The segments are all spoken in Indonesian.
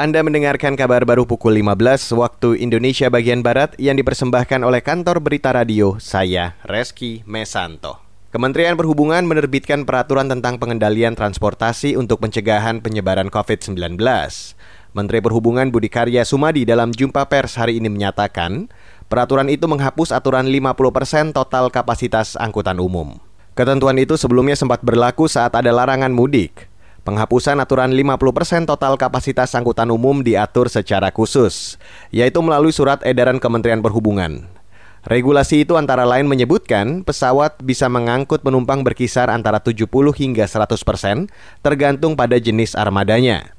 Anda mendengarkan kabar baru pukul 15 waktu Indonesia bagian Barat yang dipersembahkan oleh kantor berita radio saya, Reski Mesanto. Kementerian Perhubungan menerbitkan peraturan tentang pengendalian transportasi untuk pencegahan penyebaran COVID-19. Menteri Perhubungan Budi Karya Sumadi dalam jumpa pers hari ini menyatakan, peraturan itu menghapus aturan 50% total kapasitas angkutan umum. Ketentuan itu sebelumnya sempat berlaku saat ada larangan mudik. Penghapusan aturan 50% total kapasitas angkutan umum diatur secara khusus, yaitu melalui surat edaran Kementerian Perhubungan. Regulasi itu antara lain menyebutkan pesawat bisa mengangkut penumpang berkisar antara 70 hingga 100 persen, tergantung pada jenis armadanya.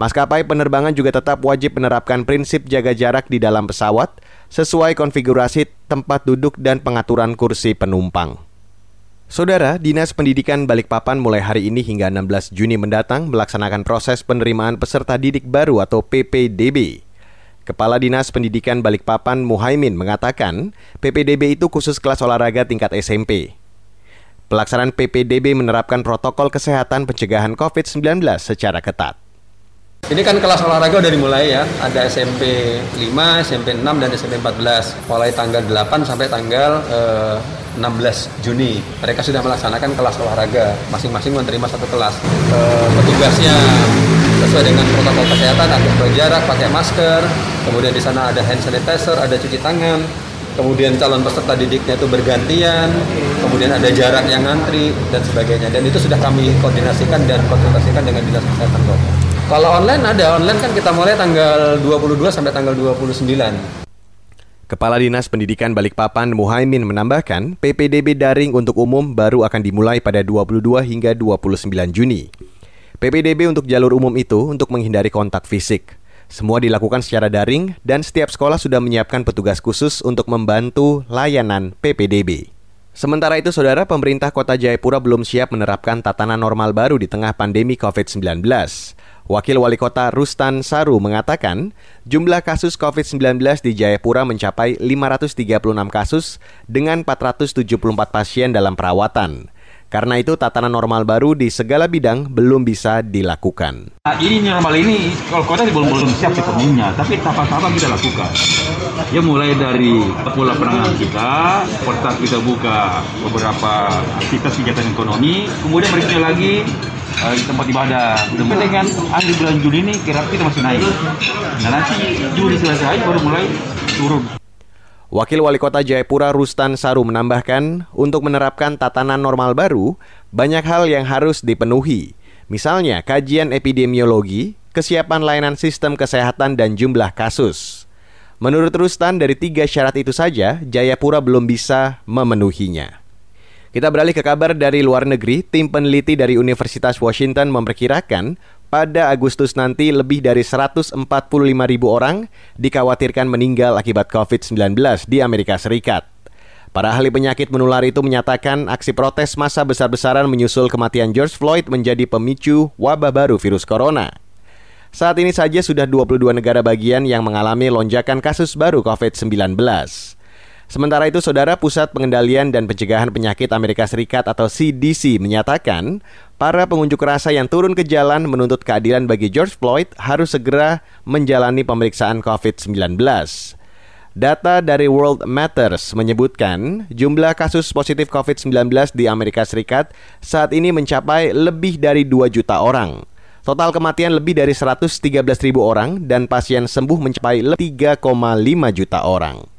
Maskapai penerbangan juga tetap wajib menerapkan prinsip jaga jarak di dalam pesawat sesuai konfigurasi tempat duduk dan pengaturan kursi penumpang. Saudara, Dinas Pendidikan Balikpapan mulai hari ini hingga 16 Juni mendatang melaksanakan proses penerimaan peserta didik baru atau PPDB. Kepala Dinas Pendidikan Balikpapan Muhaimin mengatakan, PPDB itu khusus kelas olahraga tingkat SMP. Pelaksanaan PPDB menerapkan protokol kesehatan pencegahan COVID-19 secara ketat. Ini kan kelas olahraga udah dimulai ya, ada SMP 5, SMP 6, dan SMP 14. Mulai tanggal 8 sampai tanggal eh, 16 Juni. Mereka sudah melaksanakan kelas olahraga, masing-masing menerima satu kelas. E, petugasnya sesuai dengan protokol kesehatan, ada berjarak, pakai masker, kemudian di sana ada hand sanitizer, ada cuci tangan, kemudian calon peserta didiknya itu bergantian, kemudian ada jarak yang ngantri dan sebagainya. Dan itu sudah kami koordinasikan dan konsultasikan dengan dinas kesehatan kota. Kalau online ada online kan kita mulai tanggal 22 sampai tanggal 29. Kepala Dinas Pendidikan Balikpapan Muhaimin menambahkan, PPDB daring untuk umum baru akan dimulai pada 22 hingga 29 Juni. PPDB untuk jalur umum itu untuk menghindari kontak fisik. Semua dilakukan secara daring dan setiap sekolah sudah menyiapkan petugas khusus untuk membantu layanan PPDB. Sementara itu, saudara pemerintah kota Jayapura belum siap menerapkan tatanan normal baru di tengah pandemi COVID-19. Wakil Wali Kota Rustan Saru mengatakan, jumlah kasus COVID-19 di Jayapura mencapai 536 kasus dengan 474 pasien dalam perawatan. Karena itu tatanan normal baru di segala bidang belum bisa dilakukan. Nah, ini normal ini kalau kota belum belum siap sepenuhnya, tapi tahap-tahap kita lakukan. Ya mulai dari pola penanganan kita, pertama kita buka beberapa aktivitas kegiatan ekonomi, kemudian berikutnya lagi uh, di tempat ibadah. Mudah dengan akhir bulan Juli ini kira kita masih naik. Nah nanti Juli selesai baru mulai turun. Wakil Wali Kota Jayapura Rustan Saru menambahkan, untuk menerapkan tatanan normal baru, banyak hal yang harus dipenuhi. Misalnya, kajian epidemiologi, kesiapan layanan sistem kesehatan, dan jumlah kasus. Menurut Rustan, dari tiga syarat itu saja, Jayapura belum bisa memenuhinya. Kita beralih ke kabar dari luar negeri. Tim peneliti dari Universitas Washington memperkirakan pada Agustus nanti lebih dari 145 ribu orang dikhawatirkan meninggal akibat COVID-19 di Amerika Serikat. Para ahli penyakit menular itu menyatakan aksi protes massa besar-besaran menyusul kematian George Floyd menjadi pemicu wabah baru virus corona. Saat ini saja sudah 22 negara bagian yang mengalami lonjakan kasus baru COVID-19. Sementara itu, Saudara Pusat Pengendalian dan Pencegahan Penyakit Amerika Serikat atau CDC menyatakan, para pengunjuk rasa yang turun ke jalan menuntut keadilan bagi George Floyd harus segera menjalani pemeriksaan COVID-19. Data dari World Matters menyebutkan jumlah kasus positif COVID-19 di Amerika Serikat saat ini mencapai lebih dari 2 juta orang. Total kematian lebih dari 113 ribu orang dan pasien sembuh mencapai 3,5 juta orang.